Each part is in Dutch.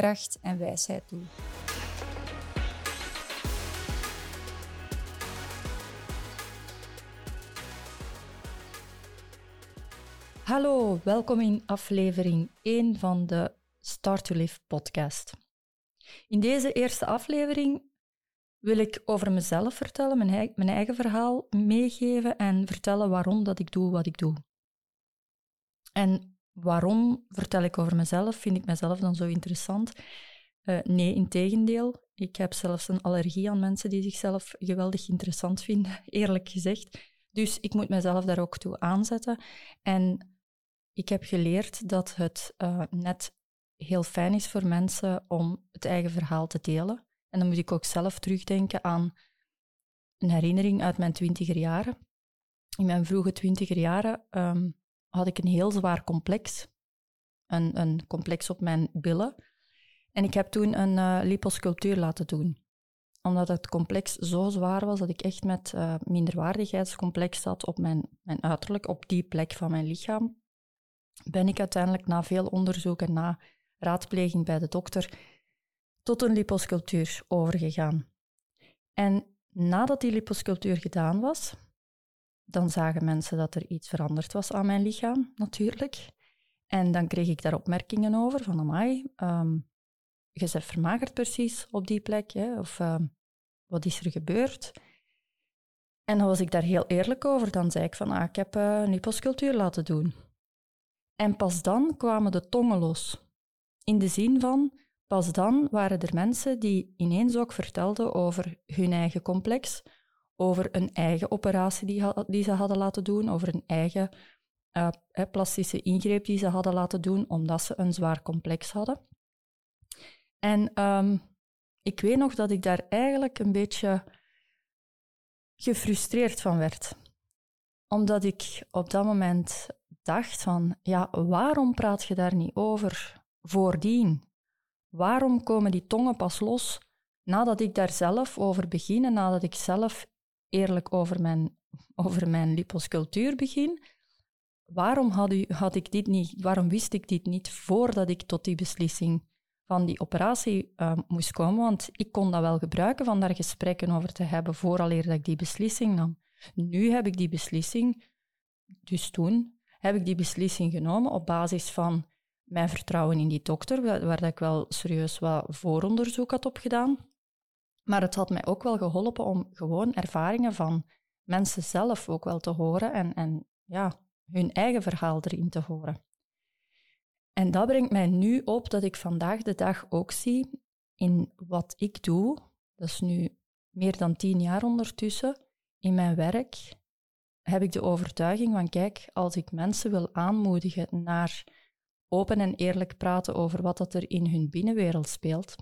kracht en wijsheid toe. Hallo, welkom in aflevering 1 van de Start to Live podcast. In deze eerste aflevering wil ik over mezelf vertellen, mijn, mijn eigen verhaal meegeven en vertellen waarom dat ik doe wat ik doe. En waarom vertel ik over mezelf? Vind ik mezelf dan zo interessant? Uh, nee, in tegendeel. Ik heb zelfs een allergie aan mensen die zichzelf geweldig interessant vinden, eerlijk gezegd. Dus ik moet mezelf daar ook toe aanzetten. En ik heb geleerd dat het uh, net heel fijn is voor mensen om het eigen verhaal te delen. En dan moet ik ook zelf terugdenken aan een herinnering uit mijn twintiger jaren. In mijn vroege twintiger jaren um, had ik een heel zwaar complex. Een, een complex op mijn billen. En ik heb toen een uh, liposculptuur laten doen. Omdat het complex zo zwaar was dat ik echt met uh, minderwaardigheidscomplex zat op mijn, mijn uiterlijk, op die plek van mijn lichaam, ben ik uiteindelijk na veel onderzoek en na raadpleging bij de dokter tot een liposculptuur overgegaan. En nadat die liposculptuur gedaan was, dan zagen mensen dat er iets veranderd was aan mijn lichaam, natuurlijk. En dan kreeg ik daar opmerkingen over van, amai, um, je bent vermagerd precies op die plek, hè? of um, wat is er gebeurd? En dan was ik daar heel eerlijk over. Dan zei ik van, ah, ik heb uh, een laten doen. En pas dan kwamen de tongen los. In de zin van, pas dan waren er mensen die ineens ook vertelden over hun eigen complex, over een eigen operatie die, die ze hadden laten doen, over een eigen uh, plastische ingreep die ze hadden laten doen omdat ze een zwaar complex hadden. En um, ik weet nog dat ik daar eigenlijk een beetje gefrustreerd van werd. Omdat ik op dat moment dacht van, ja, waarom praat je daar niet over voordien? Waarom komen die tongen pas los nadat ik daar zelf over begin en nadat ik zelf eerlijk over mijn, over mijn liposcultuur begin? Waarom had, u, had ik dit niet, waarom wist ik dit niet voordat ik tot die beslissing van die operatie uh, moest komen? Want ik kon dat wel gebruiken van daar gesprekken over te hebben vooraleer dat ik die beslissing nam. Nu heb ik die beslissing, dus toen heb ik die beslissing genomen op basis van mijn vertrouwen in die dokter, waar, waar ik wel serieus wat vooronderzoek had opgedaan. Maar het had mij ook wel geholpen om gewoon ervaringen van mensen zelf ook wel te horen en, en ja, hun eigen verhaal erin te horen. En dat brengt mij nu op dat ik vandaag de dag ook zie in wat ik doe, dat is nu meer dan tien jaar ondertussen, in mijn werk, heb ik de overtuiging van, kijk, als ik mensen wil aanmoedigen naar open en eerlijk praten over wat dat er in hun binnenwereld speelt,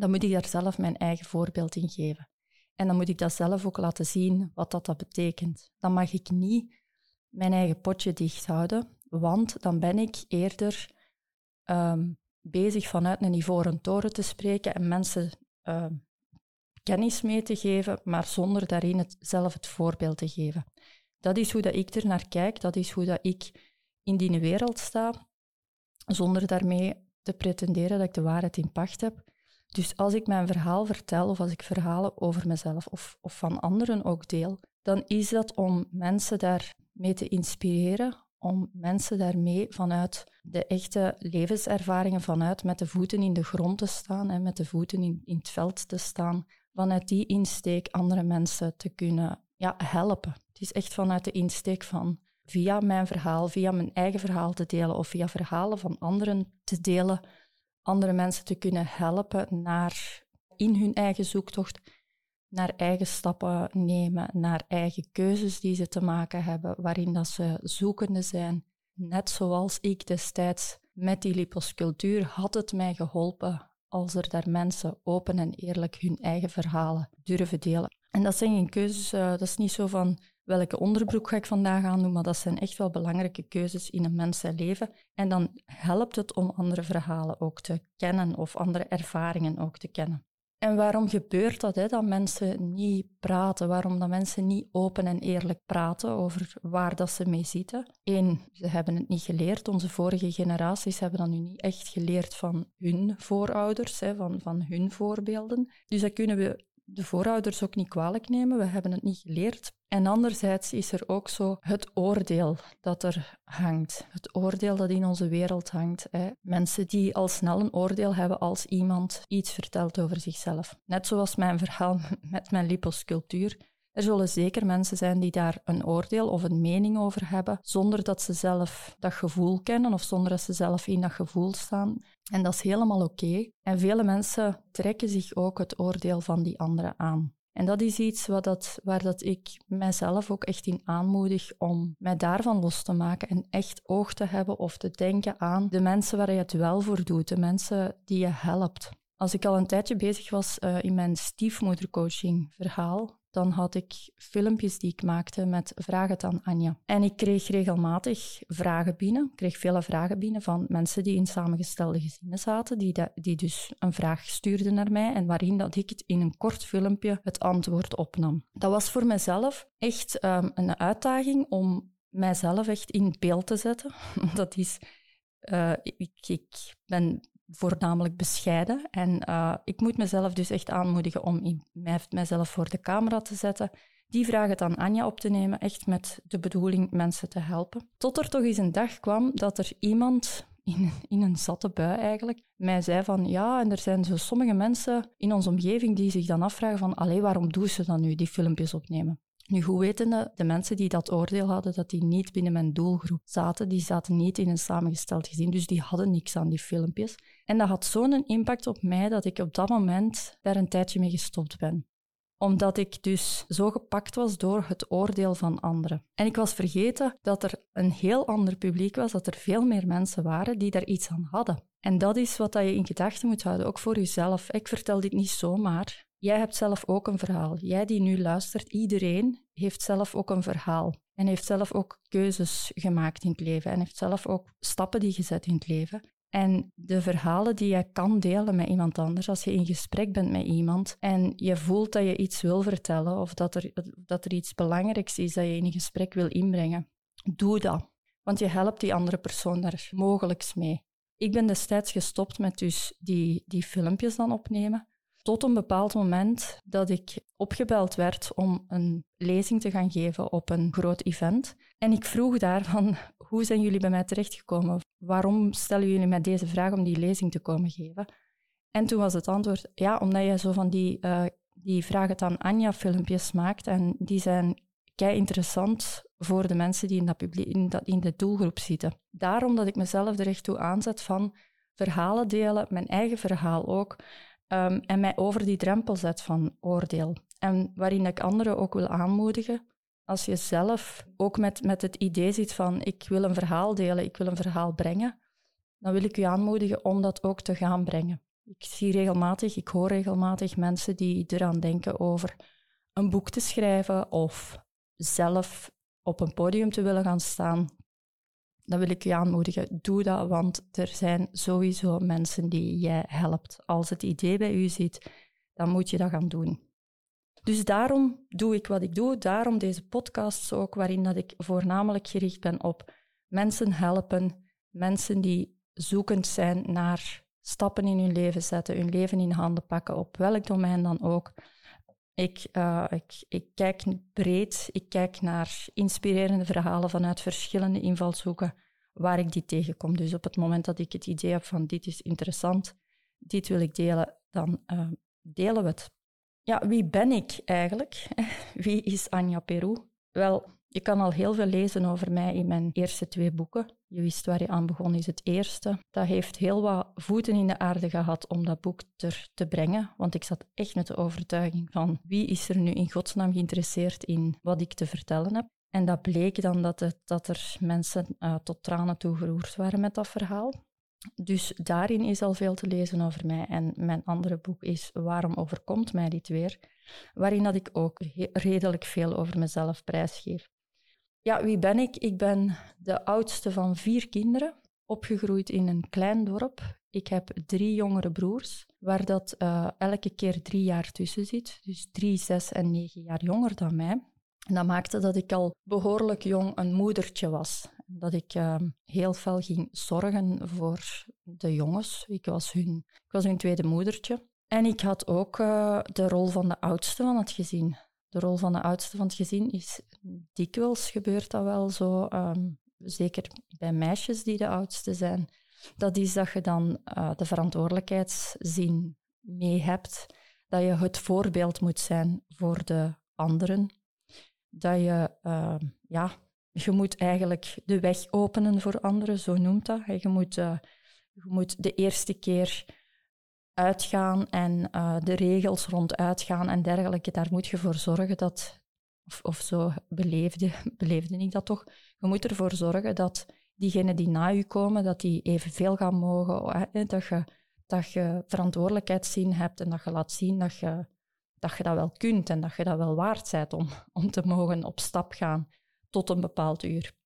dan moet ik daar zelf mijn eigen voorbeeld in geven. En dan moet ik dat zelf ook laten zien wat dat, dat betekent. Dan mag ik niet mijn eigen potje dicht houden, want dan ben ik eerder um, bezig vanuit een ivoren toren te spreken en mensen uh, kennis mee te geven, maar zonder daarin het, zelf het voorbeeld te geven. Dat is hoe dat ik er naar kijk, dat is hoe dat ik in die wereld sta, zonder daarmee te pretenderen dat ik de waarheid in pacht heb. Dus als ik mijn verhaal vertel of als ik verhalen over mezelf of, of van anderen ook deel, dan is dat om mensen daarmee te inspireren, om mensen daarmee vanuit de echte levenservaringen, vanuit met de voeten in de grond te staan en met de voeten in, in het veld te staan, vanuit die insteek andere mensen te kunnen ja, helpen. Het is echt vanuit de insteek van via mijn verhaal, via mijn eigen verhaal te delen of via verhalen van anderen te delen, andere mensen te kunnen helpen naar in hun eigen zoektocht, naar eigen stappen nemen, naar eigen keuzes die ze te maken hebben, waarin dat ze zoekende zijn. Net zoals ik destijds met die liposcultuur had het mij geholpen als er daar mensen open en eerlijk hun eigen verhalen durven delen. En dat zijn geen keuzes, uh, dat is niet zo van welke onderbroek ga ik vandaag aan doen, maar dat zijn echt wel belangrijke keuzes in een mens leven. En dan helpt het om andere verhalen ook te kennen of andere ervaringen ook te kennen. En waarom gebeurt dat, hè, dat mensen niet praten? Waarom dat mensen niet open en eerlijk praten over waar dat ze mee zitten? Eén, ze hebben het niet geleerd. Onze vorige generaties hebben dat nu niet echt geleerd van hun voorouders, hè, van, van hun voorbeelden. Dus dat kunnen we de voorouders ook niet kwalijk nemen. We hebben het niet geleerd. En anderzijds is er ook zo het oordeel dat er hangt. Het oordeel dat in onze wereld hangt. Hè. Mensen die al snel een oordeel hebben als iemand iets vertelt over zichzelf. Net zoals mijn verhaal met mijn liposcultuur. Er zullen zeker mensen zijn die daar een oordeel of een mening over hebben, zonder dat ze zelf dat gevoel kennen of zonder dat ze zelf in dat gevoel staan. En dat is helemaal oké. En vele mensen trekken zich ook het oordeel van die anderen aan. En dat is iets dat, waar dat ik mijzelf ook echt in aanmoedig om mij daarvan los te maken en echt oog te hebben of te denken aan de mensen waar je het wel voor doet, de mensen die je helpt. Als ik al een tijdje bezig was uh, in mijn stiefmoedercoaching verhaal, dan had ik filmpjes die ik maakte met vragen aan Anja. En ik kreeg regelmatig vragen binnen. Ik kreeg vele vragen binnen van mensen die in samengestelde gezinnen zaten, die, die dus een vraag stuurden naar mij en waarin dat ik het in een kort filmpje het antwoord opnam. Dat was voor mezelf echt um, een uitdaging om mijzelf echt in beeld te zetten. Dat is... Uh, ik, ik ben voornamelijk bescheiden. En uh, ik moet mezelf dus echt aanmoedigen om in, mijzelf voor de camera te zetten. Die vragen dan Anja op te nemen, echt met de bedoeling mensen te helpen. Tot er toch eens een dag kwam dat er iemand in, in een zatte bui eigenlijk mij zei van ja, en er zijn zo sommige mensen in onze omgeving die zich dan afvragen van allee, waarom doen ze dan nu die filmpjes opnemen? Nu, hoe weten de mensen die dat oordeel hadden, dat die niet binnen mijn doelgroep zaten? Die zaten niet in een samengesteld gezin, dus die hadden niks aan die filmpjes. En dat had zo'n impact op mij dat ik op dat moment daar een tijdje mee gestopt ben omdat ik dus zo gepakt was door het oordeel van anderen. En ik was vergeten dat er een heel ander publiek was, dat er veel meer mensen waren die daar iets aan hadden. En dat is wat je in gedachten moet houden, ook voor jezelf. Ik vertel dit niet zomaar. Jij hebt zelf ook een verhaal. Jij die nu luistert, iedereen heeft zelf ook een verhaal. En heeft zelf ook keuzes gemaakt in het leven. En heeft zelf ook stappen die gezet in het leven. En de verhalen die je kan delen met iemand anders, als je in gesprek bent met iemand en je voelt dat je iets wil vertellen of dat er, dat er iets belangrijks is dat je in een gesprek wil inbrengen, doe dat. Want je helpt die andere persoon daar mogelijks mee. Ik ben destijds gestopt met dus die, die filmpjes dan opnemen. Tot een bepaald moment dat ik opgebeld werd om een lezing te gaan geven op een groot event. En ik vroeg daar van, hoe zijn jullie bij mij terechtgekomen? Waarom stellen jullie mij deze vraag om die lezing te komen geven? En toen was het antwoord, ja, omdat je zo van die, uh, die vraag het aan Anja-filmpjes maakt en die zijn kei interessant voor de mensen die in, dat publiek, in, dat, in de doelgroep zitten. Daarom dat ik mezelf er echt toe aanzet van verhalen delen, mijn eigen verhaal ook, um, en mij over die drempel zet van oordeel. En waarin ik anderen ook wil aanmoedigen, als je zelf ook met, met het idee zit van ik wil een verhaal delen, ik wil een verhaal brengen, dan wil ik u aanmoedigen om dat ook te gaan brengen. Ik zie regelmatig, ik hoor regelmatig mensen die eraan denken over een boek te schrijven of zelf op een podium te willen gaan staan. Dan wil ik u aanmoedigen, doe dat, want er zijn sowieso mensen die jij helpt. Als het idee bij u zit, dan moet je dat gaan doen. Dus daarom doe ik wat ik doe, daarom deze podcasts ook, waarin dat ik voornamelijk gericht ben op mensen helpen, mensen die zoekend zijn naar stappen in hun leven zetten, hun leven in handen pakken, op welk domein dan ook. Ik, uh, ik, ik kijk breed, ik kijk naar inspirerende verhalen vanuit verschillende invalshoeken waar ik die tegenkom. Dus op het moment dat ik het idee heb van dit is interessant, dit wil ik delen, dan uh, delen we het. Ja, wie ben ik eigenlijk? Wie is Anja Peru? Wel, je kan al heel veel lezen over mij in mijn eerste twee boeken. Je wist waar je aan begon, is het eerste. Dat heeft heel wat voeten in de aarde gehad om dat boek er te brengen. Want ik zat echt met de overtuiging van wie is er nu in godsnaam geïnteresseerd in wat ik te vertellen heb. En dat bleek dan dat, dat er mensen uh, tot tranen toe geroerd waren met dat verhaal. Dus daarin is al veel te lezen over mij. En mijn andere boek is Waarom overkomt mij dit weer? Waarin dat ik ook redelijk veel over mezelf prijsgeef. Ja, wie ben ik? Ik ben de oudste van vier kinderen, opgegroeid in een klein dorp. Ik heb drie jongere broers, waar dat uh, elke keer drie jaar tussen zit. Dus drie, zes en negen jaar jonger dan mij. En dat maakte dat ik al behoorlijk jong een moedertje was. Dat ik uh, heel fel ging zorgen voor de jongens. Ik was hun, ik was hun tweede moedertje. En ik had ook uh, de rol van de oudste van het gezin de rol van de oudste van het gezin is dikwijls gebeurt dat wel zo, um, zeker bij meisjes die de oudste zijn. Dat is dat je dan uh, de verantwoordelijkheidszin mee hebt, dat je het voorbeeld moet zijn voor de anderen, dat je, uh, ja, je moet eigenlijk de weg openen voor anderen, zo noemt dat. Je moet, uh, je moet de eerste keer uitgaan en uh, de regels rond uitgaan en dergelijke, daar moet je voor zorgen dat, of, of zo beleefde, beleefde ik dat toch, je moet ervoor zorgen dat diegenen die na je komen, dat die evenveel gaan mogen, hè, dat, je, dat je verantwoordelijkheidszin hebt en dat je laat zien dat je, dat je dat wel kunt en dat je dat wel waard bent om, om te mogen op stap gaan tot een bepaald uur.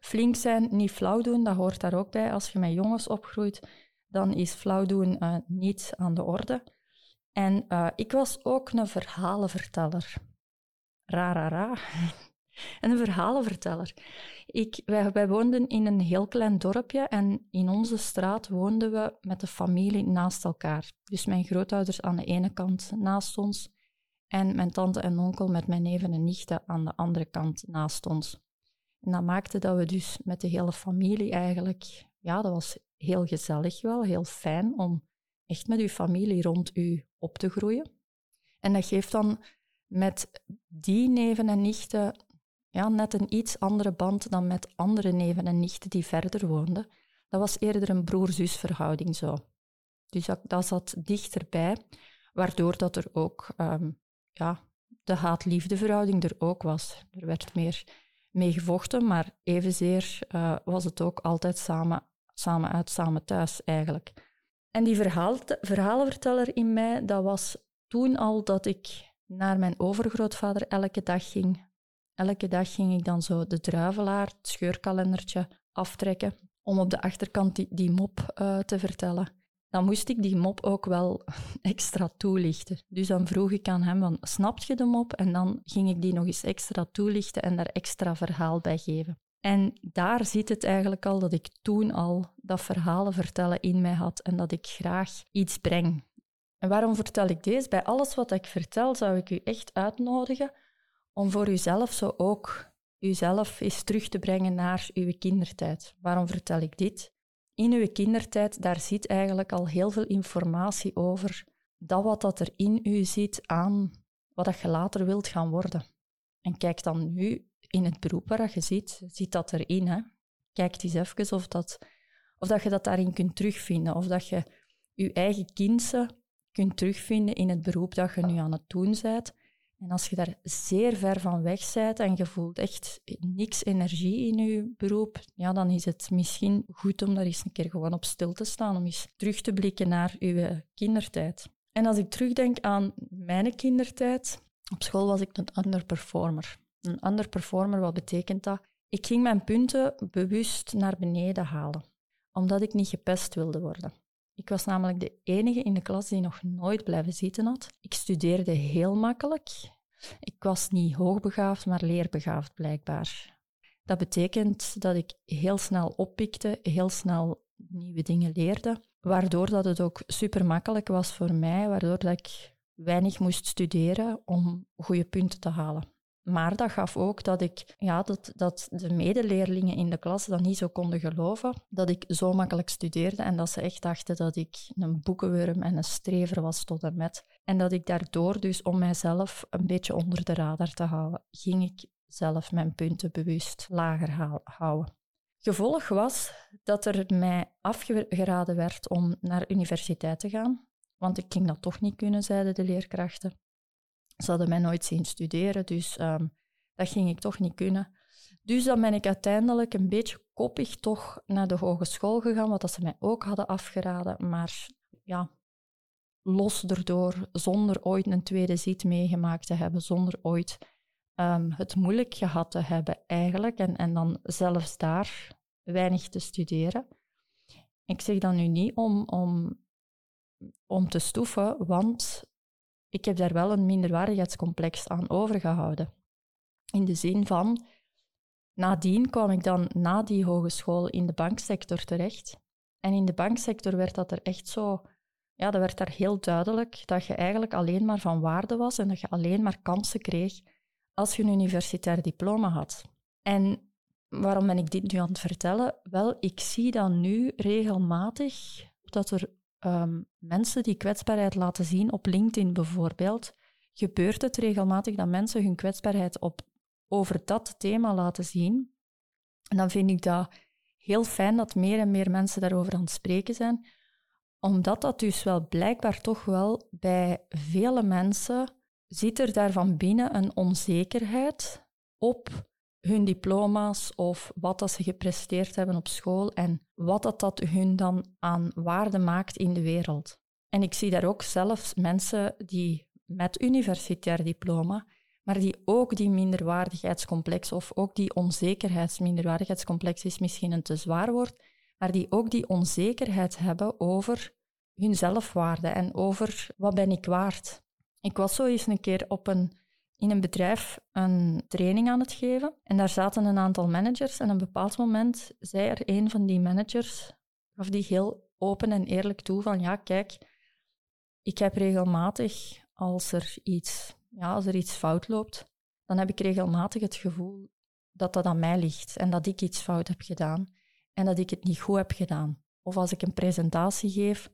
Flink zijn, niet flauw doen, dat hoort daar ook bij. Als je met jongens opgroeit, dan is flauw doen uh, niet aan de orde. En uh, ik was ook een verhalenverteller. Ra, ra, ra. een verhalenverteller. Ik, wij, wij woonden in een heel klein dorpje en in onze straat woonden we met de familie naast elkaar. Dus mijn grootouders aan de ene kant naast ons en mijn tante en onkel met mijn neven en nichten aan de andere kant naast ons. En dat maakte dat we dus met de hele familie eigenlijk, ja, dat was heel gezellig wel, heel fijn om echt met uw familie rond u op te groeien. En dat geeft dan met die neven en nichten ja, net een iets andere band dan met andere neven en nichten die verder woonden. Dat was eerder een broer-zus verhouding zo. Dus dat, dat, zat dichterbij, waardoor dat er ook um, ja, de haat-liefde verhouding er ook was. Er werd meer mee gevochten, maar evenzeer uh, was het ook altijd samen samen uit, samen thuis eigenlijk. En die verhaal, verhalenverteller in mij, dat was toen al dat ik naar mijn overgrootvader elke dag ging. Elke dag ging ik dan zo de druivelaar, het scheurkalendertje, aftrekken om op de achterkant die, mop uh, te vertellen. Dan moest ik die mop ook wel extra toelichten. Dus dan vroeg ik aan hem, van, snap je de mop? En dan ging ik die nog eens extra toelichten en daar extra verhaal bij geven. En daar zit het eigenlijk al dat ik toen al dat verhalen vertellen in mij had en dat ik graag iets breng. En waarom vertel ik deze? Bij alles wat ik vertel zou ik u echt uitnodigen om voor uzelf zo ook uzelf eens terug te brengen naar uw kindertijd. Waarom vertel ik dit? In uw kindertijd, daar zit eigenlijk al heel veel informatie over dat wat dat er in u zit aan wat dat je later wilt gaan worden. En kijk dan nu in het beroep waar je zit, zit dat erin. Hè? Kijk eens even of, dat, of dat je dat daarin kunt terugvinden. Of dat je je eigen kindse kunt terugvinden in het beroep dat je nu aan het doen bent. En als je daar zeer ver van weg bent en je voelt echt niks energie in je beroep, ja, dan is het misschien goed om daar eens een keer gewoon op stil te staan, om eens terug te blikken naar je kindertijd. En als ik terugdenk aan mijn kindertijd, op school was ik een underperformer. Een ander performer, wat betekent dat? Ik ging mijn punten bewust naar beneden halen, omdat ik niet gepest wilde worden. Ik was namelijk de enige in de klas die nog nooit blijven zitten had. Ik studeerde heel makkelijk. Ik was niet hoogbegaafd, maar leerbegaafd blijkbaar. Dat betekent dat ik heel snel oppikte, heel snel nieuwe dingen leerde, waardoor dat het ook super makkelijk was voor mij, waardoor dat ik weinig moest studeren om goede punten te halen. Maar dat gaf ook dat, ik, ja, dat, dat de medeleerlingen in de klas dat niet zo konden geloven. Dat ik zo makkelijk studeerde en dat ze echt dachten dat ik een boekenworm en een strever was tot en met. En dat ik daardoor dus, om mijzelf een beetje onder de radar te houden, ging ik zelf mijn punten bewust lager houden. Gevolg was dat er mij afgeraden werd om naar universiteit te gaan. Want ik ging dat toch niet kunnen, zeiden de leerkrachten. Ze hadden mij nooit zien studeren, dus um, dat ging ik toch niet kunnen. Dus dan ben ik uiteindelijk een beetje koppig toch naar de hogeschool gegaan, wat dat ze mij ook hadden afgeraden. Maar ja, los erdoor, zonder ooit een tweede zit meegemaakt te hebben, zonder ooit um, het moeilijk gehad te hebben eigenlijk. En, en dan zelfs daar weinig te studeren. Ik zeg dat nu niet om, om, om te stoeven, want ik heb daar wel een minderwaardigheidscomplex aan overgehouden. In de zin van, nadien kwam ik dan na die hogeschool in de banksector terecht. En in de banksector werd dat er echt zo, ja, dat werd daar heel duidelijk dat je eigenlijk alleen maar van waarde was en dat je alleen maar kansen kreeg als je een universitair diploma had. En waarom ben ik dit nu aan het vertellen? Wel, ik zie dan nu regelmatig dat er um, mensen die kwetsbaarheid laten zien op LinkedIn bijvoorbeeld, gebeurt het regelmatig dat mensen hun kwetsbaarheid op, over dat thema laten zien. En dan vind ik dat heel fijn dat meer en meer mensen daarover aan het spreken zijn, omdat dat dus wel blijkbaar toch wel bij vele mensen zit er daar van binnen een onzekerheid op hun diploma's of wat dat ze gepresteerd hebben op school en wat dat, dat hun dan aan waarde maakt in de wereld. En ik zie daar ook zelfs mensen die met universitair diploma, maar die ook die minderwaardigheidscomplex of ook die onzekerheidsminderwaardigheidscomplex is misschien een te zwaar woord, maar die ook die onzekerheid hebben over hun zelfwaarde en over wat ben ik waard. Ik was zo eens een keer op een in een bedrijf een training aan het geven. En daar zaten een aantal managers. En op een bepaald moment zei er een van die managers, of die heel open en eerlijk toe van ja, kijk, ik heb regelmatig als er iets, ja, als er iets fout loopt, dan heb ik regelmatig het gevoel dat dat aan mij ligt en dat ik iets fout heb gedaan en dat ik het niet goed heb gedaan. Of als ik een presentatie geef,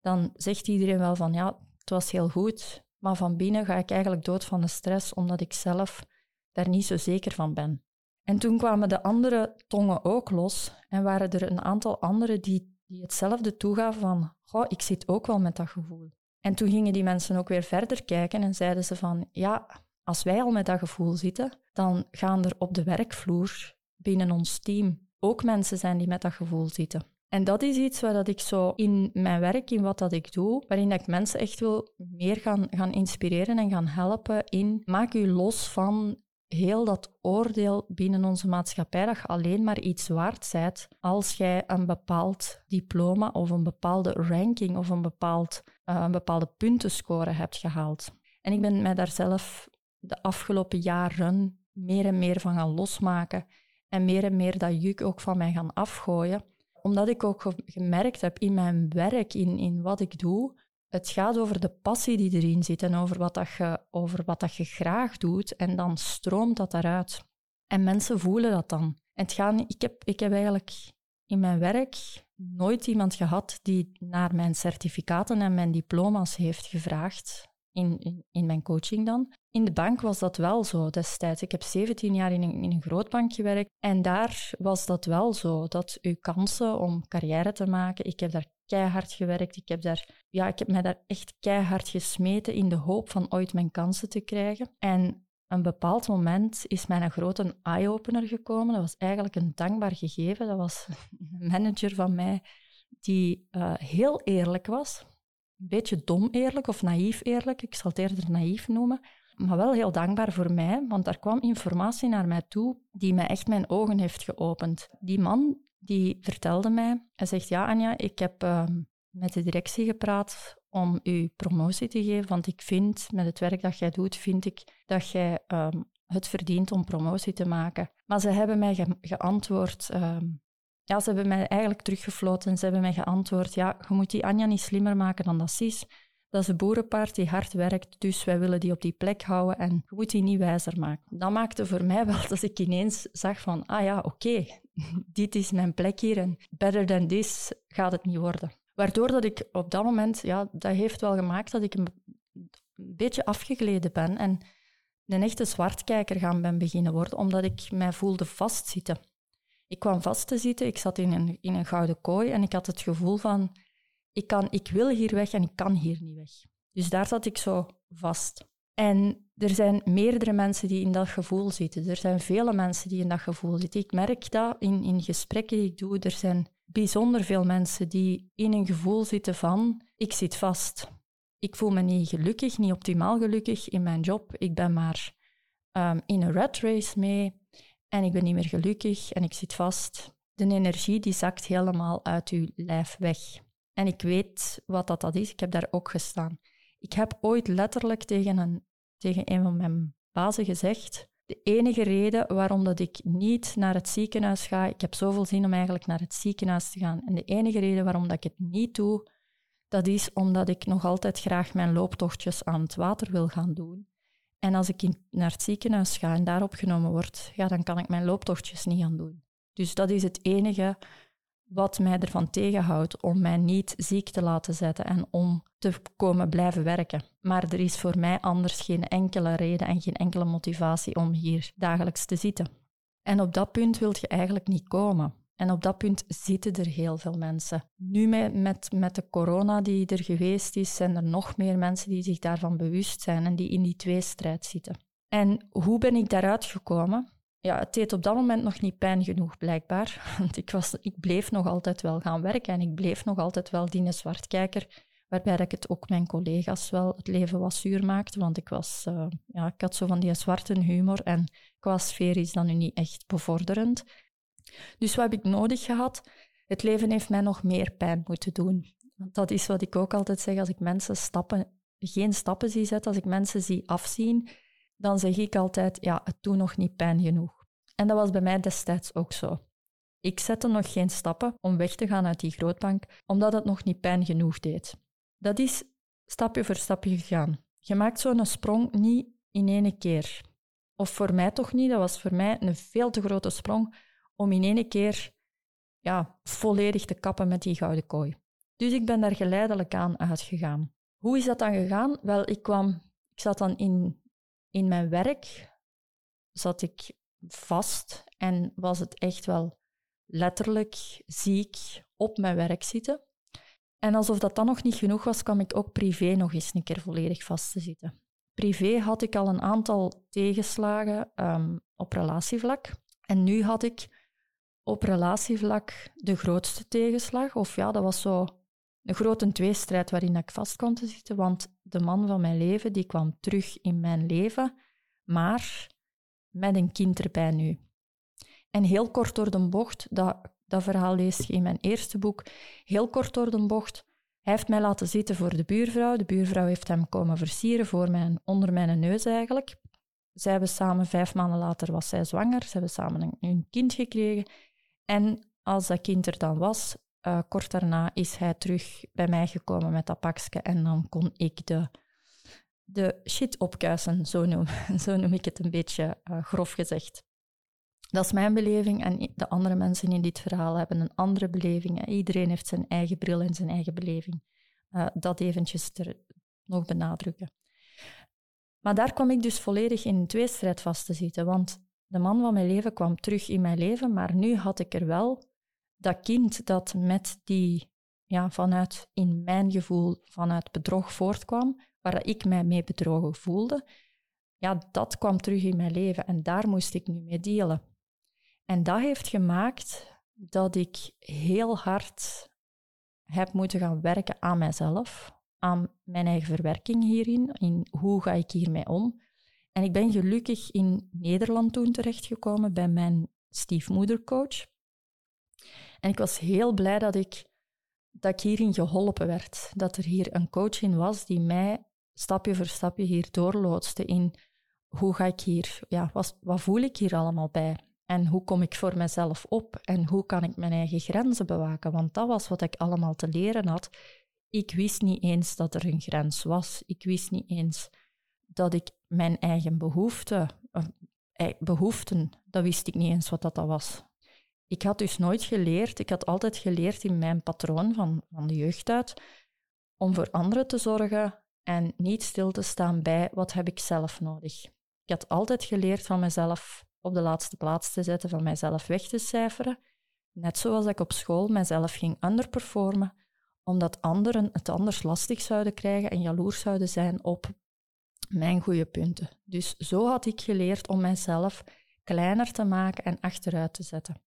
dan zegt iedereen wel van ja, het was heel goed, maar van binnen ga ik eigenlijk dood van de stress, omdat ik zelf daar niet zo zeker van ben. En toen kwamen de andere tongen ook los en waren er een aantal anderen die, die hetzelfde toegaven van, goh, ik zit ook wel met dat gevoel. En toen gingen die mensen ook weer verder kijken en zeiden ze van, ja, als wij al met dat gevoel zitten, dan gaan er op de werkvloer binnen ons team ook mensen zijn die met dat gevoel zitten. En dat is iets waar dat ik zo in mijn werk, in wat dat ik doe, waarin ik mensen echt wil meer gaan, gaan inspireren en gaan helpen in maak u los van heel dat oordeel binnen onze maatschappij dat je alleen maar iets waard bent als jij een bepaald diploma of een bepaalde ranking of een, bepaald, uh, een bepaalde puntenscore hebt gehaald. En ik ben mij daar zelf de afgelopen jaren meer en meer van gaan losmaken en meer en meer dat juk ook van mij gaan afgooien omdat ik ook gemerkt heb in mijn werk, in, in wat ik doe, het gaat over de passie die erin zit en over wat, dat je, over wat dat je graag doet. En dan stroomt dat eruit. En mensen voelen dat dan. En het gaat, ik, heb, ik heb eigenlijk in mijn werk nooit iemand gehad die naar mijn certificaten en mijn diploma's heeft gevraagd in, in, in, mijn coaching dan. In de bank was dat wel zo destijds. Ik heb 17 jaar in een, in een grootbank gewerkt en daar was dat wel zo. Dat uw kansen om carrière te maken, ik heb daar keihard gewerkt. Ik heb, daar, ja, ik heb mij daar echt keihard gesmeten in de hoop van ooit mijn kansen te krijgen. En een bepaald moment is mij een grote eye-opener gekomen. Dat was eigenlijk een dankbaar gegeven. Dat was een manager van mij die uh, heel eerlijk was een beetje dom eerlijk of naïef eerlijk. Ik zal het eerder naïef noemen. Maar wel heel dankbaar voor mij, want daar kwam informatie naar mij toe die mij echt mijn ogen heeft geopend. Die man die vertelde mij, hij zegt, ja Anja, ik heb ehm, met de directie gepraat om u promotie te geven, want ik vind, met het werk dat jij doet, vind ik dat jij ehm, het verdient om promotie te maken. Maar ze hebben mij geantwoord, ehm, ja, ze hebben mij eigenlijk teruggefloten en ze hebben mij geantwoord, ja, je moet die Anja niet slimmer maken dan dat ze is, Dat is een boerenpaard die hard werkt, dus wij willen die op die plek houden en je moet die niet wijzer maken. Dat maakte voor mij wel dat ik ineens zag van, ah ja, oké, dit is mijn plek hier en better than this gaat het niet worden. Waardoor dat ik op dat moment, ja, dat heeft wel gemaakt dat ik een beetje afgegleden ben en een echte zwartkijker gaan ben beginnen worden, omdat ik mij voelde vastzitten. Ik kwam vast te zitten, ik zat in een, in een gouden kooi en ik had het gevoel van, ik, kan, ik wil hier weg en ik kan hier niet weg. Dus daar zat ik zo vast. En er zijn meerdere mensen die in dat gevoel zitten. Er zijn vele mensen die in dat gevoel zitten. Ik merk dat in, in gesprekken die ik doe. Er zijn bijzonder veel mensen die in een gevoel zitten van ik zit vast. Ik voel me niet gelukkig, niet optimaal gelukkig in mijn job. Ik ben maar um, in een rat race mee en ik ben niet meer gelukkig en ik zit vast. De energie die zakt helemaal uit uw lijf weg. En ik weet wat dat, dat is. Ik heb daar ook gestaan. Ik heb ooit letterlijk tegen een, tegen een van mijn bazen gezegd: de enige reden waarom dat ik niet naar het ziekenhuis ga, ik heb zoveel zin om eigenlijk naar het ziekenhuis te gaan. En de enige reden waarom dat ik het niet doe, dat is omdat ik nog altijd graag mijn looptochtjes aan het water wil gaan doen. En als ik naar het ziekenhuis ga en daar opgenomen word, ja, dan kan ik mijn looptochtjes niet gaan doen. Dus dat is het enige wat mij ervan tegenhoudt om mij niet ziek te laten zetten en om te komen blijven werken. Maar er is voor mij anders geen enkele reden en geen enkele motivatie om hier dagelijks te zitten. En op dat punt wilt je eigenlijk niet komen. En op dat punt zitten er heel veel mensen. Nu met, met, met de corona die er geweest is, zijn er nog meer mensen die zich daarvan bewust zijn en die in die tweestrijd zitten. En hoe ben ik daaruit gekomen? Ja, het deed op dat moment nog niet pijn genoeg, blijkbaar. Want ik, was, ik bleef nog altijd wel gaan werken en ik bleef nog altijd wel die zwartkijker, waarbij ik het ook mijn collega's wel het leven was zuur maakte. Want ik, was, uh, ja, ik had zo van die zwarte humor en qua sfeer is dat nu niet echt bevorderend. Dus wat heb ik nodig gehad? Het leven heeft mij nog meer pijn moeten doen. Dat is wat ik ook altijd zeg als ik mensen stappen, geen stappen zie zetten, als ik mensen zie afzien, dan zeg ik altijd, ja, het doet nog niet pijn genoeg. En dat was bij mij destijds ook zo. Ik zette nog geen stappen om weg te gaan uit die grootbank, omdat het nog niet pijn genoeg deed. Dat is stapje voor stapje gegaan. Je maakt zo'n sprong niet in één keer. Of voor mij toch niet, dat was voor mij een veel te grote sprong om in één keer ja, volledig te kappen met die gouden kooi. Dus ik ben daar geleidelijk aan uitgegaan. Hoe is dat dan gegaan? Wel, ik kwam, ik zat dan in, in mijn werk, zat ik vast en was het echt wel letterlijk ziek op mijn werk zitten. En alsof dat dan nog niet genoeg was, kwam ik ook privé nog eens een keer volledig vast te zitten. Privé had ik al een aantal tegenslagen um, op relatievlak. En nu had ik op relatievlak de grootste tegenslag. Of ja, dat was zo een grote tweestrijd waarin ik vast kon te zitten. Want de man van mijn leven, die kwam terug in mijn leven, maar met een kind erbij nu. En heel kort door de bocht, dat, dat verhaal lees je in mijn eerste boek, heel kort door de bocht, hij heeft mij laten zitten voor de buurvrouw. De buurvrouw heeft hem komen versieren voor mijn, onder mijn neus eigenlijk. Zij hebben samen, vijf maanden later was zij zwanger. Ze hebben samen een, een kind gekregen. En als dat kind er dan was, uh, kort daarna is hij terug bij mij gekomen met dat pakje en dan kon ik de, de shit opkuisen, zo noem, zo noem ik het een beetje uh, grof gezegd. Dat is mijn beleving en de andere mensen in dit verhaal hebben een andere beleving. Iedereen heeft zijn eigen bril en zijn eigen beleving. Dat eventjes nog benadrukken. Maar daar kwam ik dus volledig in een tweestrijd vast te zitten, want de man van mijn leven kwam terug in mijn leven, maar nu had ik er wel dat kind dat met die, ja, vanuit, in mijn gevoel, vanuit bedrog voortkwam, waar ik mij mee bedrogen voelde, ja, dat kwam terug in mijn leven en daar moest ik nu mee delen. En dat heeft gemaakt dat ik heel hard heb moeten gaan werken aan mijzelf, aan mijn eigen verwerking hierin, in hoe ga ik hiermee om. En ik ben gelukkig in Nederland toen terechtgekomen bij mijn stiefmoedercoach. En ik was heel blij dat ik, dat hierin geholpen werd. Dat er hier een coach in was die mij stapje voor stapje hier doorloodste in hoe ga ik hier, ja, wat, wat voel ik hier allemaal bij? En hoe kom ik voor mezelf op? En hoe kan ik mijn eigen grenzen bewaken? Want dat was wat ik allemaal te leren had Ik wist niet eens dat er een grens was. Ik wist niet eens dat ik mijn eigen behoeften, eh, behoeften, dat wist ik niet eens wat dat was. Ik had dus nooit geleerd, ik had altijd geleerd in mijn patroon van, van de jeugd uit, om voor anderen te zorgen en niet stil te staan bij wat heb ik zelf nodig. Ik had altijd geleerd van mezelf op de laatste plaats te zetten, van mijzelf weg te cijferen. Net zoals ik op school mijzelf ging underperformen, omdat anderen het anders lastig zouden krijgen en jaloers zouden zijn op mijn goede punten. Dus zo had ik geleerd om mijzelf kleiner te maken en achteruit te zetten.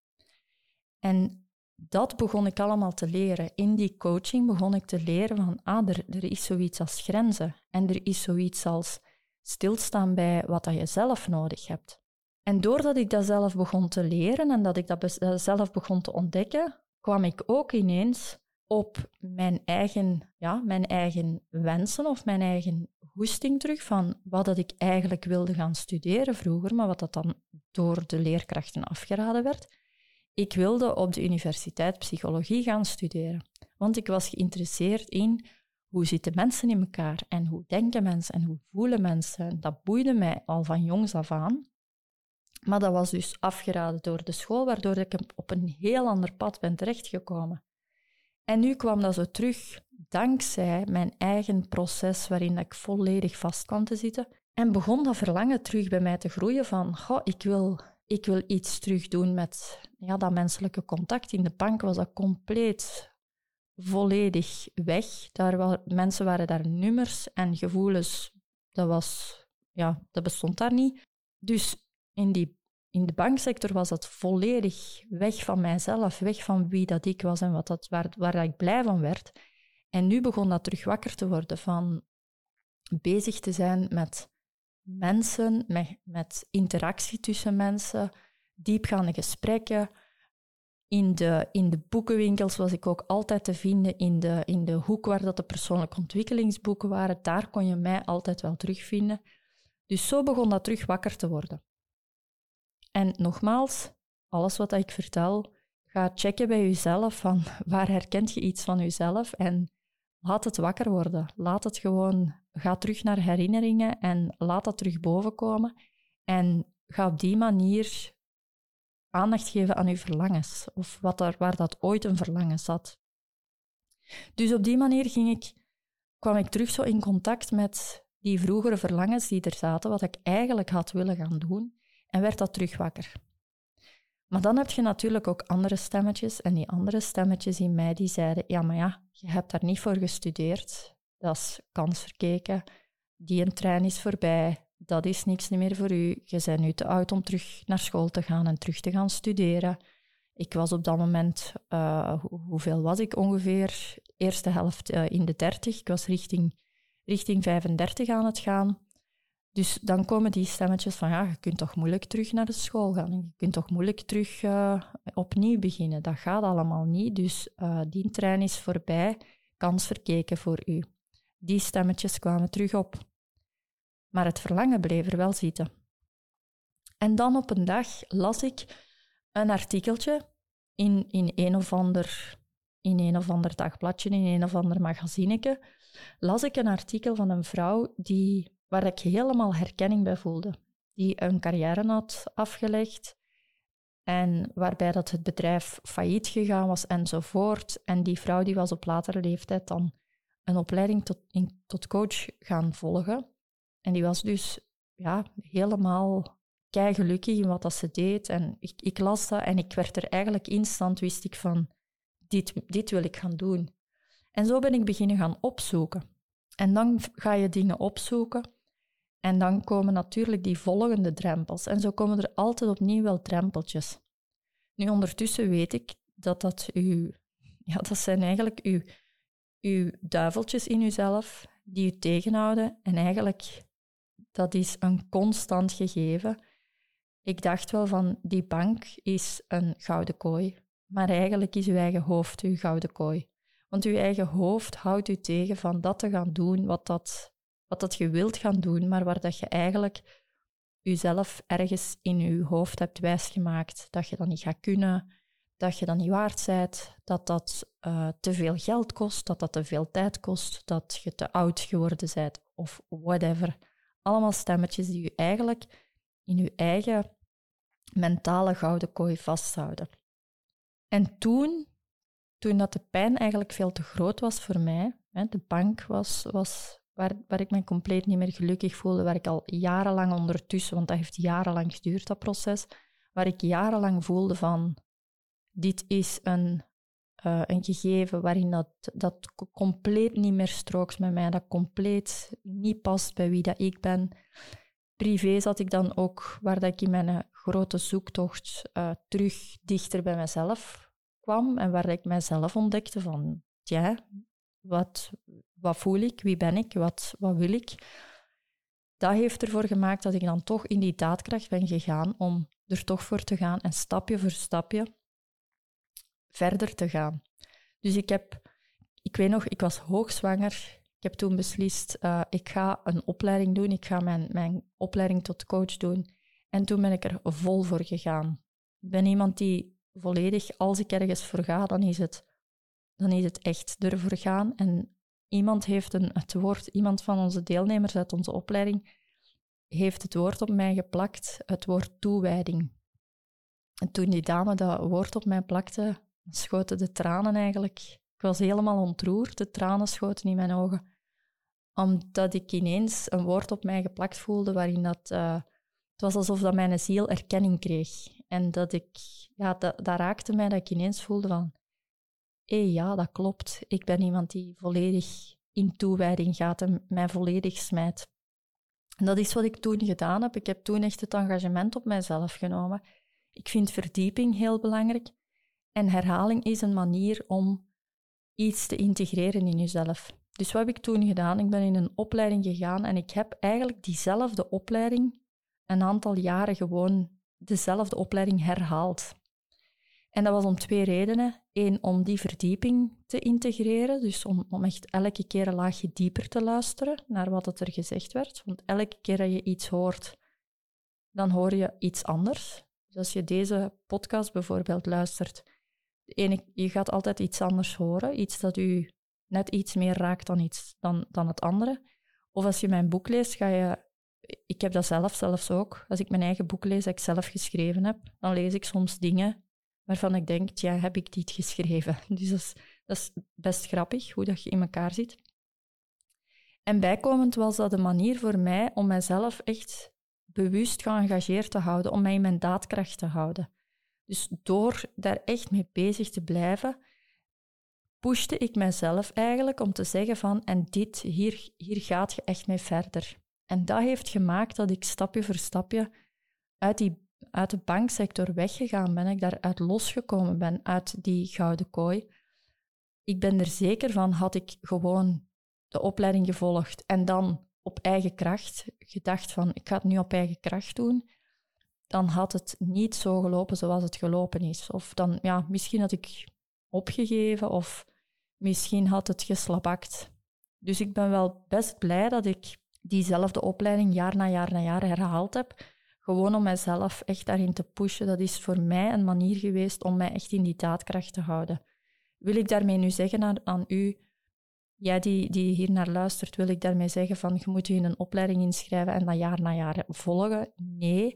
En dat begon ik allemaal te leren. In die coaching begon ik te leren van, ah, er, er is zoiets als grenzen en er is zoiets als stilstaan bij wat dat je zelf nodig hebt. En doordat ik dat zelf begon te leren en dat ik dat zelf begon te ontdekken, kwam ik ook ineens op mijn eigen, ja, mijn eigen wensen of mijn eigen goesting terug van wat dat ik eigenlijk wilde gaan studeren vroeger, maar wat dat dan door de leerkrachten afgeraden werd. Ik wilde op de universiteit psychologie gaan studeren, want ik was geïnteresseerd in hoe zitten mensen in elkaar en hoe denken mensen en hoe voelen mensen. Dat boeide mij al van jongs af aan. Maar dat was dus afgeraden door de school, waardoor ik op een heel ander pad ben terechtgekomen. En nu kwam dat zo terug, dankzij mijn eigen proces waarin ik volledig vast kwam te zitten. En begon dat verlangen terug bij mij te groeien van, goh, ik wil, ik wil iets terug doen met ja, dat menselijke contact. In de bank was dat compleet volledig weg. Daar waren, mensen waren daar nummers en gevoelens, dat, was, ja, dat bestond daar niet. Dus in, die, in de banksector was dat volledig weg van mijzelf, weg van wie dat ik was en wat dat, waar, waar ik blij van werd. En nu begon dat terug wakker te worden van bezig te zijn met mensen, met, met interactie tussen mensen, diepgaande gesprekken. In de, in de boekenwinkels was ik ook altijd te vinden in de, in de hoek waar dat de persoonlijke ontwikkelingsboeken waren. Daar kon je mij altijd wel terugvinden. Dus zo begon dat terug wakker te worden. En nogmaals, alles wat ik vertel, ga checken bij jezelf van waar herkent je iets van jezelf en laat het wakker worden. Laat het gewoon, ga terug naar herinneringen en laat dat terug bovenkomen. En ga op die manier aandacht geven aan je verlangens of wat er, waar dat ooit een verlangen zat. Dus op die manier ging ik, kwam ik terug zo in contact met die vroegere verlangens die er zaten, wat ik eigenlijk had willen gaan doen en werd dat terug wakker. Maar dan heb je natuurlijk ook andere stemmetjes. En die andere stemmetjes in mij die zeiden, ja, maar ja, je hebt daar niet voor gestudeerd. Dat is kansverkeken. Die een trein is voorbij. Dat is niks meer voor u. Je bent nu te oud om terug naar school te gaan en terug te gaan studeren. Ik was op dat moment, uh, hoeveel was ik ongeveer? Eerste helft uh, in de dertig. Ik was richting, richting 35 aan het gaan. Dus dan komen die stemmetjes van, ja, je kunt toch moeilijk terug naar de school gaan. Je kunt toch moeilijk terug uh, opnieuw beginnen. Dat gaat allemaal niet. Dus uh, die trein is voorbij, kans verkeken voor u. Die stemmetjes kwamen terug op. Maar het verlangen bleef er wel zitten. En dan op een dag las ik een artikeltje in, in, een, of ander, in een of ander dagbladje, in een of ander magazineke. Las ik een artikel van een vrouw die waar ik helemaal herkenning bij voelde. Die een carrière had afgelegd en waarbij dat het bedrijf failliet gegaan was enzovoort. En die vrouw die was op latere leeftijd dan een opleiding tot, in, tot coach gaan volgen. En die was dus ja, helemaal gelukkig in wat dat ze deed. En ik, ik las dat en ik werd er eigenlijk instant, wist ik van, dit, dit wil ik gaan doen. En zo ben ik beginnen gaan opzoeken. En dan ga je dingen opzoeken en dan komen natuurlijk die volgende drempels. En zo komen er altijd opnieuw wel drempeltjes. Nu, ondertussen weet ik dat dat uw... Ja, dat zijn eigenlijk uw, uw duiveltjes in uzelf die u tegenhouden. En eigenlijk, dat is een constant gegeven. Ik dacht wel van, die bank is een gouden kooi. Maar eigenlijk is uw eigen hoofd uw gouden kooi. Want uw eigen hoofd houdt u tegen van dat te gaan doen wat dat wat dat je wilt gaan doen, maar waar dat je eigenlijk jezelf ergens in je hoofd hebt wijsgemaakt dat je dat niet gaat kunnen, dat je dat niet waard bent, dat dat uh, te veel geld kost, dat dat te veel tijd kost, dat je te oud geworden bent of whatever. Allemaal stemmetjes die je eigenlijk in je eigen mentale gouden kooi vasthouden. En toen, toen dat de pijn eigenlijk veel te groot was voor mij, hè, de bank was, was waar, waar ik me compleet niet meer gelukkig voelde, waar ik al jarenlang ondertussen, want dat heeft jarenlang geduurd, dat proces, waar ik jarenlang voelde van, dit is een, uh, een gegeven waarin dat, dat compleet niet meer strookt met mij, dat compleet niet past bij wie dat ik ben. Privé zat ik dan ook, waar dat ik in mijn grote zoektocht uh, terug dichter bij mezelf kwam en waar ik mijzelf ontdekte van, ja, wat, wat voel ik, wie ben ik, wat, wat wil ik. Dat heeft ervoor gemaakt dat ik dan toch in die daadkracht ben gegaan om er toch voor te gaan en stapje voor stapje verder te gaan. Dus ik heb, ik weet nog, ik was hoogzwanger. Ik heb toen beslist, uh, ik ga een opleiding doen. Ik ga mijn, mijn opleiding tot coach doen. En toen ben ik er vol voor gegaan. Ik ben iemand die volledig, als ik ergens voor ga, dan is het, dan is het echt ervoor gaan. En iemand heeft een, het woord, iemand van onze deelnemers uit onze opleiding, heeft het woord op mij geplakt, het woord toewijding. En toen die dame dat woord op mij plakte, schoten de tranen eigenlijk. Ik was helemaal ontroerd, de tranen schoten in mijn ogen. Omdat ik ineens een woord op mij geplakt voelde waarin dat... Uh, het was alsof dat mijn ziel erkenning kreeg. En dat ik... Ja, dat raakte mij dat ik ineens voelde van... Hey, ja, dat klopt. Ik ben iemand die volledig in toewijding gaat en mij volledig smijt. En dat is wat ik toen gedaan heb. Ik heb toen echt het engagement op mijzelf genomen. Ik vind verdieping heel belangrijk. En herhaling is een manier om iets te integreren in jezelf. Dus wat heb ik toen gedaan? Ik ben in een opleiding gegaan en ik heb eigenlijk diezelfde opleiding een aantal jaren gewoon dezelfde opleiding herhaald. En dat was om twee redenen. Eén, om die verdieping te integreren, dus om, om echt elke keer een laagje dieper te luisteren naar wat er gezegd werd. Want elke keer dat je iets hoort, dan hoor je iets anders. Dus als je deze podcast bijvoorbeeld luistert, je gaat altijd iets anders horen, iets dat u net iets meer raakt dan, iets, dan, dan het andere. Of als je mijn boek leest, ga je... Ik heb dat zelf zelfs ook. Als ik mijn eigen boek lees dat ik zelf geschreven heb, dan lees ik soms dingen waarvan ik denk, ja, heb ik dit geschreven? Dus dat is, best grappig, hoe dat je in elkaar zit. En bijkomend was dat een manier voor mij om mijzelf echt bewust geëngageerd te houden, om mij in mijn daadkracht te houden. Dus door daar echt mee bezig te blijven, pushte ik mezelf eigenlijk om te zeggen van, en dit, hier, hier gaat je echt mee verder. En dat heeft gemaakt dat ik stapje voor stapje uit, die, uit de banksector weggegaan ben, ik daaruit losgekomen ben, uit die gouden kooi. Ik ben er zeker van, had ik gewoon de opleiding gevolgd en dan op eigen kracht gedacht van, ik ga het nu op eigen kracht doen, dan had het niet zo gelopen zoals het gelopen is. Of dan, ja, misschien had ik opgegeven of misschien had het geslabakt. Dus ik ben wel best blij dat ik diezelfde opleiding jaar na jaar na jaar herhaald heb. Gewoon om mijzelf echt daarin te pushen. Dat is voor mij een manier geweest om mij echt in die daadkracht te houden. Wil ik daarmee nu zeggen aan, aan u, jij die, die hier naar luistert, wil ik daarmee zeggen van je moet je in een opleiding inschrijven en dat jaar na jaar volgen? Nee.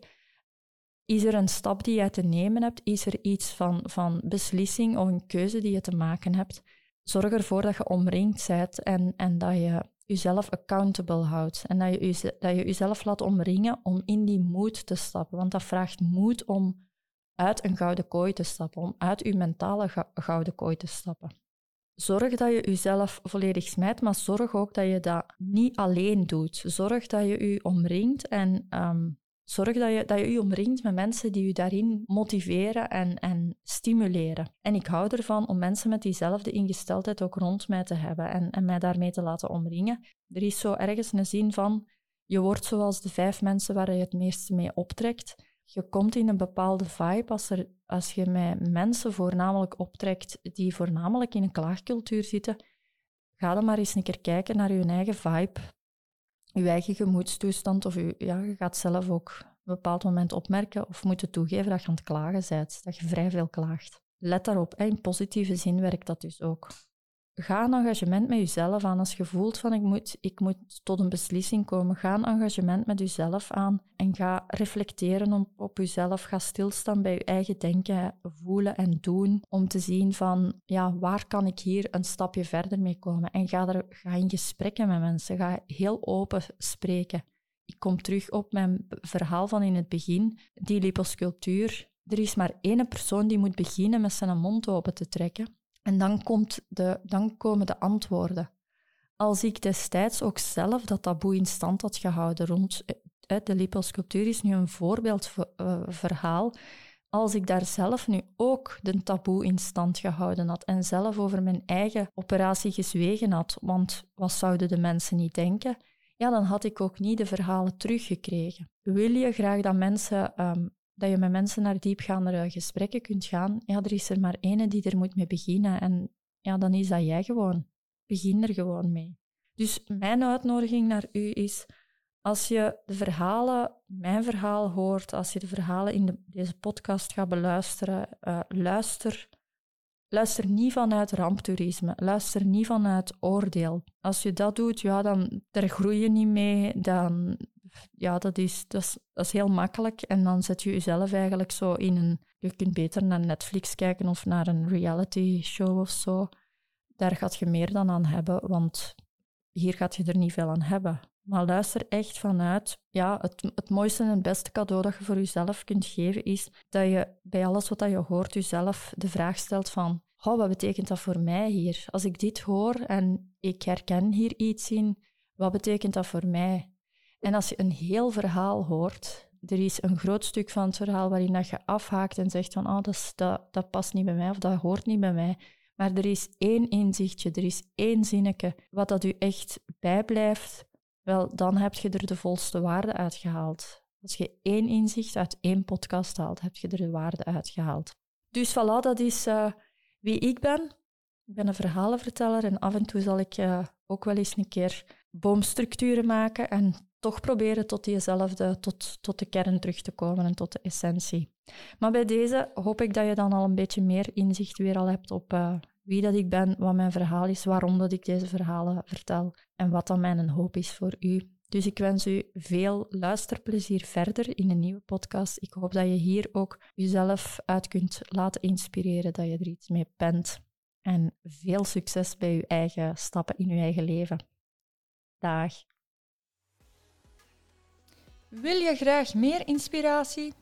Is er een stap die je te nemen hebt? Is er iets van, van beslissing of een keuze die je te maken hebt? Zorg ervoor dat je omringd bent en, en dat je jezelf accountable houdt. En dat je, dat je jezelf laat omringen om in die moed te stappen. Want dat vraagt moed om uit een gouden kooi te stappen, om uit je mentale gouden kooi te stappen. Zorg dat je jezelf volledig smijt, maar zorg ook dat je dat niet alleen doet. Zorg dat je je omringt en um, Zorg dat je, dat je je omringt met mensen die je daarin motiveren en, en stimuleren. En ik hou ervan om mensen met diezelfde ingesteldheid ook rond mij te hebben en, en mij daarmee te laten omringen. Er is zo ergens een zin van, je wordt zoals de vijf mensen waar je het meeste mee optrekt. Je komt in een bepaalde vibe als, er, als je met mensen voornamelijk optrekt die voornamelijk in een klaagcultuur zitten. Ga dan maar eens een keer kijken naar je eigen vibe je eigen gemoedstoestand of je, ja, gaat zelf ook op een bepaald moment opmerken of moeten toegeven dat je aan het klagen bent, dat je vrij veel klaagt. let daarop, in positieve zin werkt dat dus ook ga een engagement met jezelf aan. Als je voelt van ik moet, ik moet tot een beslissing komen, ga een engagement met jezelf aan en ga reflecteren op, op jezelf. Ga stilstaan bij je eigen denken, voelen en doen om te zien van ja, waar kan ik hier een stapje verder mee komen. En ga, er, ga in gesprekken met mensen, ga heel open spreken. Ik kom terug op mijn verhaal van in het begin, die liposculptuur. Er is maar één persoon die moet beginnen met zijn mond open te trekken. En dan, komt de, dan komen de antwoorden. Als ik destijds ook zelf dat taboe in stand had gehouden rond eh, de liposculptuur is nu een voorbeeldverhaal. Als ik daar zelf nu ook de taboe in stand gehouden had en zelf over mijn eigen operatie gezwegen had, want wat zouden de mensen niet denken? Ja, dan had ik ook niet de verhalen teruggekregen. Wil je graag dat mensen ehm, dat je met mensen naar diepgaandere gesprekken kunt gaan, ja, er is er maar ene die er moet mee beginnen. En ja, dan is dat jij gewoon. Begin er gewoon mee. Dus mijn uitnodiging naar u is, als je de verhalen, mijn verhaal hoort, als je de verhalen in de, deze podcast gaat beluisteren, uh, luister, luister niet vanuit ramptoerisme, luister niet vanuit oordeel. Als je dat doet, ja, dan daar groei je niet mee, dan ja, dat is, dat, is, heel makkelijk. En dan zet je jezelf eigenlijk zo in een... Je kunt beter naar Netflix kijken of naar een reality show of zo. Daar gaat je meer dan aan hebben, want hier gaat je er niet veel aan hebben. Maar luister echt vanuit, ja, het, het mooiste en het beste cadeau dat je voor jezelf kunt geven is dat je bij alles wat je hoort jezelf de vraag stelt van, oh, wat betekent dat voor mij hier? Als ik dit hoor en ik herken hier iets in, wat betekent dat voor mij? En als je een heel verhaal hoort, er is een groot stuk van het verhaal waarin dat je afhaakt en zegt van oh, dat, dat, dat past niet bij mij of dat hoort niet bij mij. Maar er is één inzichtje, er is één zinnetje wat dat u echt bijblijft, wel, dan heb je er de volste waarde uitgehaald. Als je één inzicht uit één podcast haalt, heb je er de waarde uitgehaald. Dus voilà, dat is uh, wie ik ben. Ik ben een verhalenverteller en af en toe zal ik uh, ook wel eens een keer boomstructuren maken en toch proberen tot diezelfde, tot, tot de kern terug te komen en tot de essentie. Maar bij deze hoop ik dat je dan al een beetje meer inzicht weer al hebt op uh, wie dat ik ben, wat mijn verhaal is, waarom dat ik deze verhalen vertel en wat dan mijn hoop is voor u. Dus ik wens u veel luisterplezier verder in een nieuwe podcast. Ik hoop dat je hier ook jezelf uit kunt laten inspireren, dat je er iets mee bent. En veel succes bij je eigen stappen in je eigen leven. Dag. Wil je graag meer inspiratie?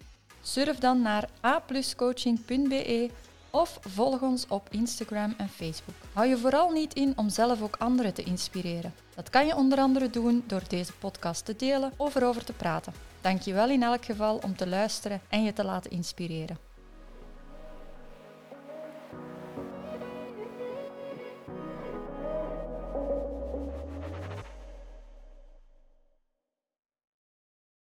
Surf dan naar apluscoaching.be of volg ons op Instagram en Facebook. Hou je vooral niet in om zelf ook anderen te inspireren. Dat kan je onder andere doen door deze podcast te delen of erover te praten. Dank je wel in elk geval om te luisteren en je te laten inspireren.